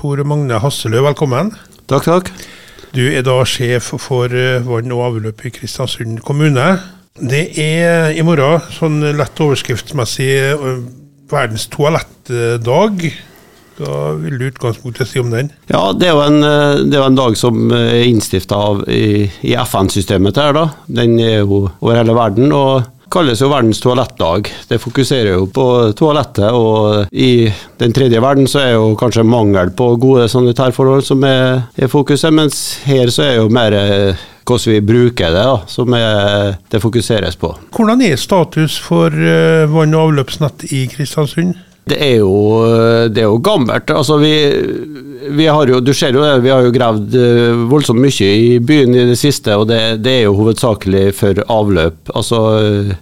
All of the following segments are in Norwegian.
Tor Magne Hasselø, velkommen. Takk, takk. Du er da sjef for eh, vann og avløp i Kristiansund kommune. Det er i morgen, sånn lett overskriftsmessig, eh, verdens toalettdag. Hva vil du utgangspunktet si om den? Ja, Det er jo en, eh, det er en dag som er innstifta i, i FN-systemet. her da. Den er jo over hele verden. og kalles jo verdens toalettdag. Det fokuserer jo på toalettet, og i den tredje verden så er jo kanskje mangel på gode sanitærforhold som er, er fokuset, mens her så er jo mer eh, hvordan vi bruker det, da, som er, det fokuseres på. Hvordan er status for uh, vann- og avløpsnett i Kristiansund? Det er jo, det er jo gammelt. Altså vi, vi, har jo, du ser jo vi har jo gravd eh, voldsomt mye i byen i det siste, og det, det er jo hovedsakelig for avløp. Altså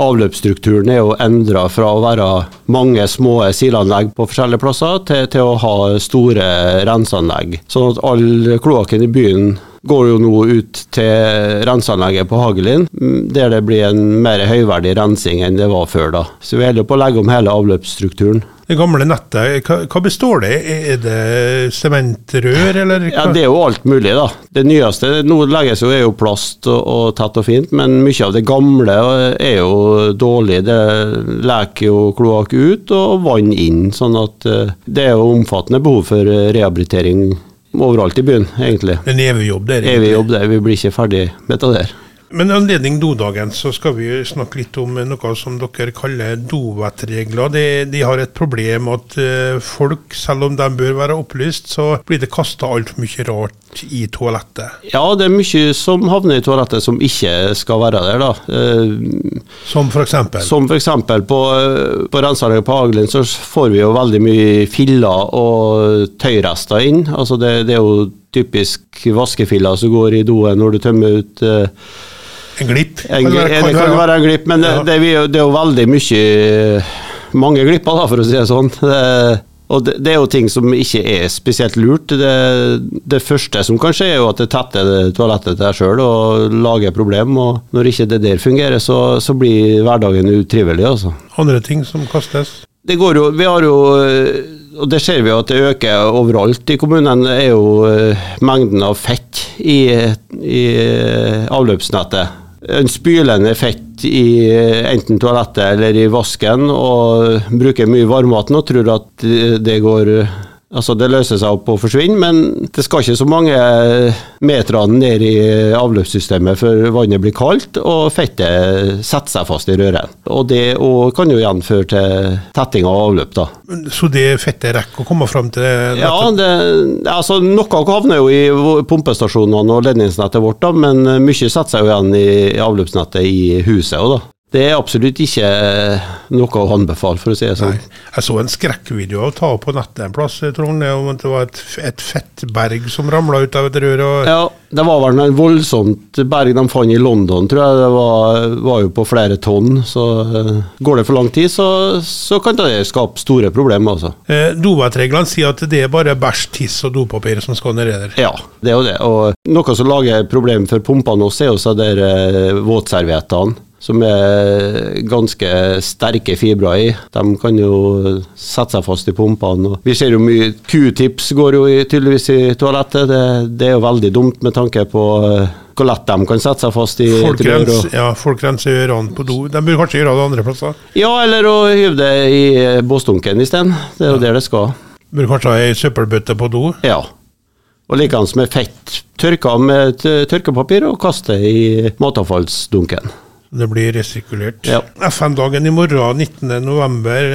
Avløpsstrukturen er jo endra fra å være mange små silanlegg på forskjellige plasser, til, til å ha store renseanlegg. Sånn at all kloakken i byen går jo nå ut til renseanlegget på Hagelin, der det blir en mer høyverdig rensing enn det var før. da. Så vi holder på å legge om hele avløpsstrukturen. Det gamle nettet, hva, hva består det Er det sementrør, eller? Hva? Ja, Det er jo alt mulig, da. Det nyeste nå legges jo er jo plast og, og, tett og fint, men mye av det gamle er jo dårlig. Det leker jo kloakk ut og vann inn, sånn at eh, det er jo omfattende behov for rehabilitering overalt i byen, egentlig. En evig jobb der? Evig jobb der, vi blir ikke ferdig med det der. Men anledning dodagen så skal vi snakke litt om noe som dere kaller dovettregler. De, de, har et problem at uh, folk, selv om de bør være opplyst, så blir det kasta altfor mye rart i toalettet. Ja, det er mye som havner i toalettet som ikke skal være der, da. Uh, som f.eks.? Som f.eks. på, på renseanlegget på Hagelin så får vi jo veldig mye filler og tøyrester inn. Altså det, det er jo typisk vaskefiller som går i doen når du tømmer ut uh, en glipp? En, kan være, det kan være en glipp, men ja. det, det, er jo veldig mye Mange glipper, da, for å si det sånn. Det, og det, det, er jo ting som ikke er spesielt lurt. Det, det, første som kan skje, er jo at det tetter toalettet til deg sjøl og lager problem. Og når ikke det der fungerer, så, så blir hverdagen utrivelig. Altså. Andre ting som kastes? Det går jo, vi har jo og det ser vi jo at det øker overalt i kommunen, er jo mengden av fett i, i avløpsnettet en spylende fett i enten toalettet eller i vasken og bruker mye varmvann og tror at det går Altså Det løser seg opp og forsvinner, men det skal ikke så mange meter ned i avløpssystemet før vannet blir kaldt og fettet setter seg fast i røret. Og Det og kan jo igjen føre til tetting av avløp. da. Så det fettet rekker å komme fram til det? Ja, det, altså Noe havner jo i pumpestasjonene og ledningsnettet vårt, da, men mye setter seg jo igjen i avløpsnettet i huset. Også, da. Det er absolutt ikke noe å anbefale, for å si det sånn. Nei. Jeg så en skrekkvideo av ta på nettet en plass, Trond, om det var et, et fettberg som ramla ut av et rør. Ja, det var vel et voldsomt berg de fant i London, tror jeg. Det var, var jo på flere tonn. Så uh, går det for lang tid, så, så kan det skape store problemer, altså. Eh, Dovettreglene sier at det er bare bæsj, tiss og dopapir som skal ned der. Ja, det er jo det. Og noe som lager problem for pumpene også, er jo så uh, våtserviettene som er ganske sterke fibre i. De kan jo sette seg fast i pumpene. Vi ser jo mye Q-tips går jo tydeligvis i toalettet. Det, det, er jo veldig dumt med tanke på eh, hvor lett de kan sette seg fast i folk et rør. Ja, folk renser ørene på do. De bør kanskje gjøre det andre plasser? Ja, eller å hive det i båsdunken isteden. Det er jo ja. der det skal. Bør kanskje ha ei søppelbøtte på do? Ja. Og likeens med fett. Tørka med tørkepapir og kaste i matavfallsdunken. Det blir resirkulert. Ja. FN-dagen i morgen, 19.11. er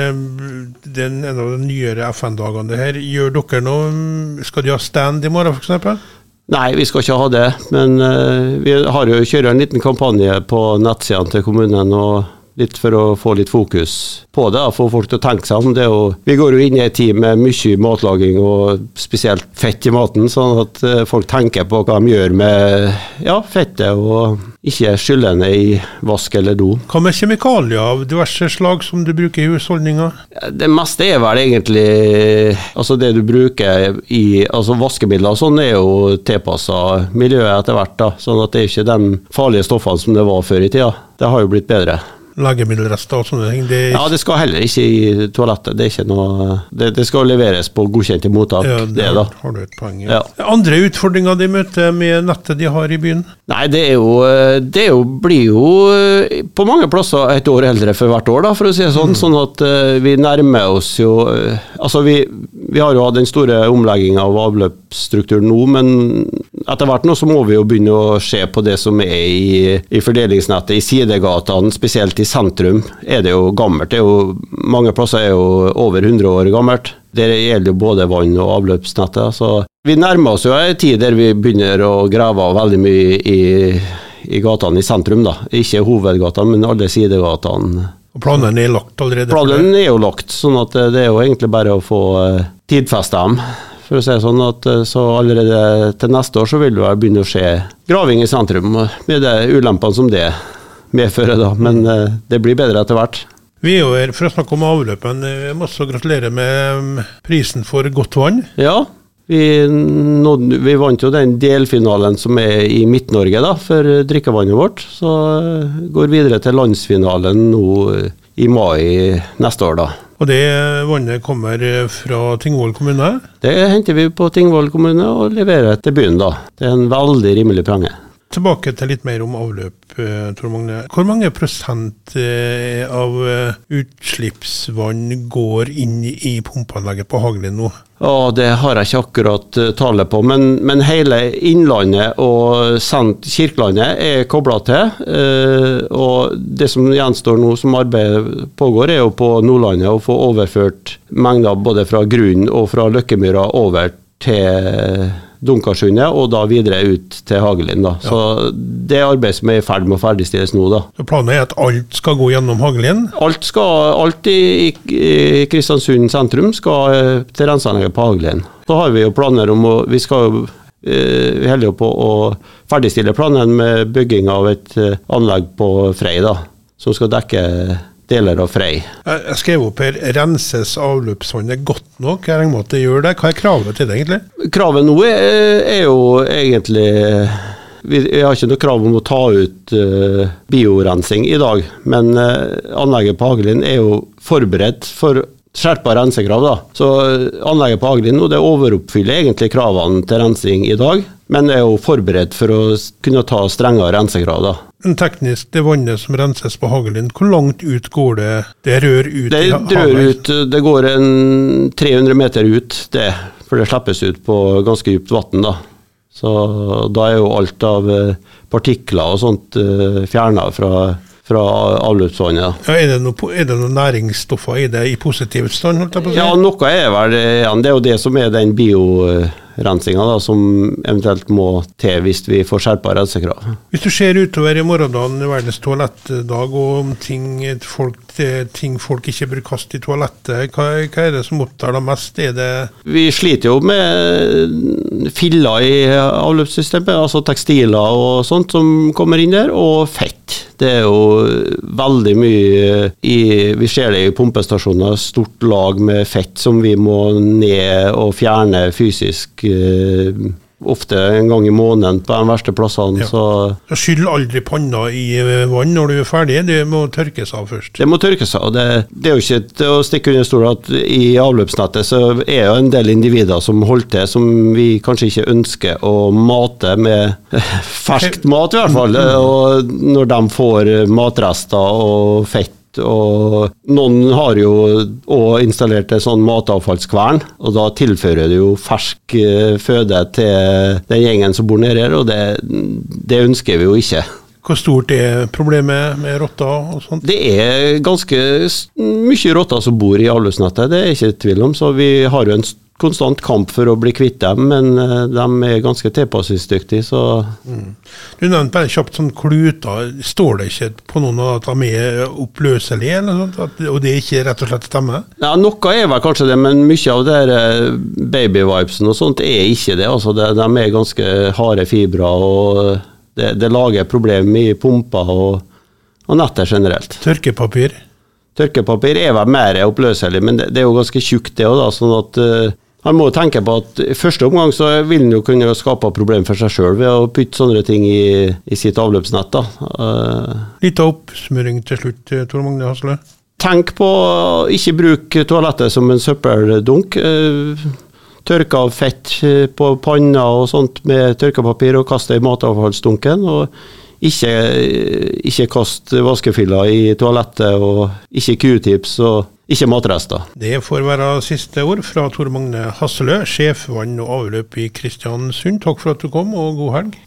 en av de nyere FN-dagene det her. Gjør dere noe Skal de ha stand i morgen, f.eks.? Nei, vi skal ikke ha det. Men uh, vi har jo kjører en liten kampanje på nettsidene til kommunen. og litt for å få litt fokus på det, få folk til å tenke seg om. det. vi går jo inn i en tid med mye matlaging og spesielt fett i maten, sånn at eh, folk tenker på hva de gjør med ja, fettet, og ikke skyller ned i vask eller do. Hva med kjemikalier av diverse slag som du bruker i husholdninga? Det meste er vel egentlig altså det du bruker i altså vaskemidler og sånn er jo tilpassa miljøet etter hvert, da, sånn at det er ikke de farlige stoffene som det var før i tida. Det har jo blitt bedre. Legemiddelrester og sånne ting. Det, Ja, det skal heller ikke i toalettet. Det ikke noe Det, det skal leveres på godkjente mottak, ja, det, da. har du et poeng. Ja. Ja. Andre utfordringer de møter med nettet de har i byen? Nei, det er jo Det er jo, blir jo på mange plasser et år eldre for hvert år, da, for å si det sånn. Sånn at eh, vi nærmer oss jo eh, Altså, vi, vi har jo hatt den store omlegginga av avløpsstrukturen nå, men etter hvert nå så må vi jo begynne å se på det som er i, i fordelingsnettet. I sidegatene, spesielt i sentrum, er det jo gammelt. Det er jo, mange plasser er jo over 100 år gammelt. Det gjelder jo både vann- og avløpsnettet. Så vi nærmer oss jo en tid der vi begynner å grave av veldig mye i, i gatene i sentrum. da. Ikke hovedgatene, men alle sidegatene. Og planene er lagt allerede? Planene? Planen er jo lagt, sånn at det er jo egentlig bare å få uh, tidfesta dem. For å si det sånn at eh, Så allerede til neste år så vil det begynne å skje graving i sentrum, med de ulempene som det medfører. da. Men eh, det blir bedre etter hvert. Vi er jo her for å snakke om avløpene. Jeg må også gratulere med mm, prisen for godt vann. Ja, vi, nådde, vi vant jo den delfinalen som er i Midt-Norge da, for drikkevannet vårt. Så eh, går videre til landsfinalen nå eh, i mai neste år, da. Og det vannet kommer eh, fra Tingvoll kommune. Det henter vi på Tingvoll kommune og leverer til byen, da. Det er en veldig rimelig penge. Tilbake til litt mer om avløp, eh, Tor Magne. Hvor mange prosent eh, av eh, utslippsvann går inn i pumpeanlegget på Hagelin nå? Ja, Det har jeg ikke akkurat tallet på, men, men hele Innlandet og Kirkelandet er kobla til. og Det som gjenstår nå, som arbeidet pågår, er jo på Nordlandet å få overført mengder både fra grunnen og fra Løkkemyra over til Dunkarsundet, og da videre ut til Hagelin. da. Så Det er arbeid som er i ferd med å ferdigstilles nå. da. Så Planen er at alt skal gå gjennom Hagelin? Alt, skal, alt i, i Kristiansund sentrum skal eh, til renseanlegget på Hagelin. Så har vi jo planer om å Vi skal jo eh, vi holder på å ferdigstille planen med bygging av et eh, anlegg på Frei, da, som skal dekke deler av Frei. Jeg skrev opp her renses avløpsvannet godt nok? Jeg regner med at det gjør det. Hva er kravet til det, egentlig? Kravet nå er, er jo egentlig vi har ikke noe krav om å ta ut uh, biorensing i dag, men uh, anlegget på Hagelin er jo forberedt for skjerpa rensekrav. da. Så uh, anlegget på Hagelin nå, det overoppfyller egentlig kravene til rensing i dag, men er jo forberedt for å kunne ta strengere rensekrav. da. Men teknisk, det vannet som renses på Hagelin, hvor langt ut går det? Det rør ut Det havet? ut, det går en 300 meter ut, det, for det slippes ut på ganske dypt vann. Da. Så da er jo alt av eh, partikler og sånt fjerna fra, fra avløpsvannet. Ja, er, det noe, er det noen næringsstoffer i det i positiv stand? Ja, noe er vel igjen. Det er jo det som er den biorensinga da, som eventuelt må til hvis vi får skjerpa rensekrav. Hvis du ser utover i morgendagen, verdens toalettdag, og om ting folk, ting folk ikke bør kaste i toalettet, hva, hva er det som opptar deg mest? Er det Vi sliter jo med filler i avløpssystemet, altså tekstiler og sånt som kommer inn der, og fett. Det er jo veldig mye i Vi ser det i pumpestasjoner, stort lag med fett som vi må ned og fjerne fysisk. Eh, Ofte en gang i måneden på de verste plassene. Ja. Så Skyll aldri panna i eh, vann når du er ferdig, det må tørkes av først. Det må tørkes av. Det, det er jo ikke til å stikke under stol at i avløpsnettet så er jo en del individer som holder til, som vi kanskje ikke ønsker å mate med ferskt mat, i hvert fall. Og når de får matrester og fett og noen har jo òg installert en sånn matavfallskvern, og da tilfører det jo fersk eh, føde til den gjengen som bor nede her, og det, det ønsker vi jo ikke. Hvor stort er problemet med rotter og sånt? Det er ganske mye rotter som bor i avløpsnettet, det er ikke tvil om. Så vi har jo en konstant kamp for å bli kvitt dem, men eh, de er ganske tilpasningsdyktige, så Du nevnte bare kjapt sånn kluter. Står det ikke på noen av at de er oppløselige, eller noe sånt? Og det ikke rett og slett stemmer? ja, Noe er vel kanskje det, men mye av det der babyvipesen og sånt er ikke det. altså De, De er ganske harde fibre, og det, det lager problemer i pumper og, og nettet generelt. Tørkepapir? Tørkepapir er vel mer oppløselig, men det, det er jo ganske tjukt det òg, sånn at eh, Han må tenke på at i første omgang så vil han jo kunne skape problem for seg sjøl ved å putte sånne ting i, i sitt avløpsnett. da. Uh, Litt oppsmøring til slutt, eh, Tor Magne Hasle? Tenk på å ikke bruke toalettet som en søppeldunk. Uh, tørke av fett på panna og sånt med tørkepapir og kaste i matavfallsdunken. og ikke, ikke kast vaskefiller i toalettet, og ikke q-tips og ikke matrester. Det får være siste ord fra Tor Magne Hasselø, sjef vann og avløp i Kristiansund. Takk for at du kom, og god helg.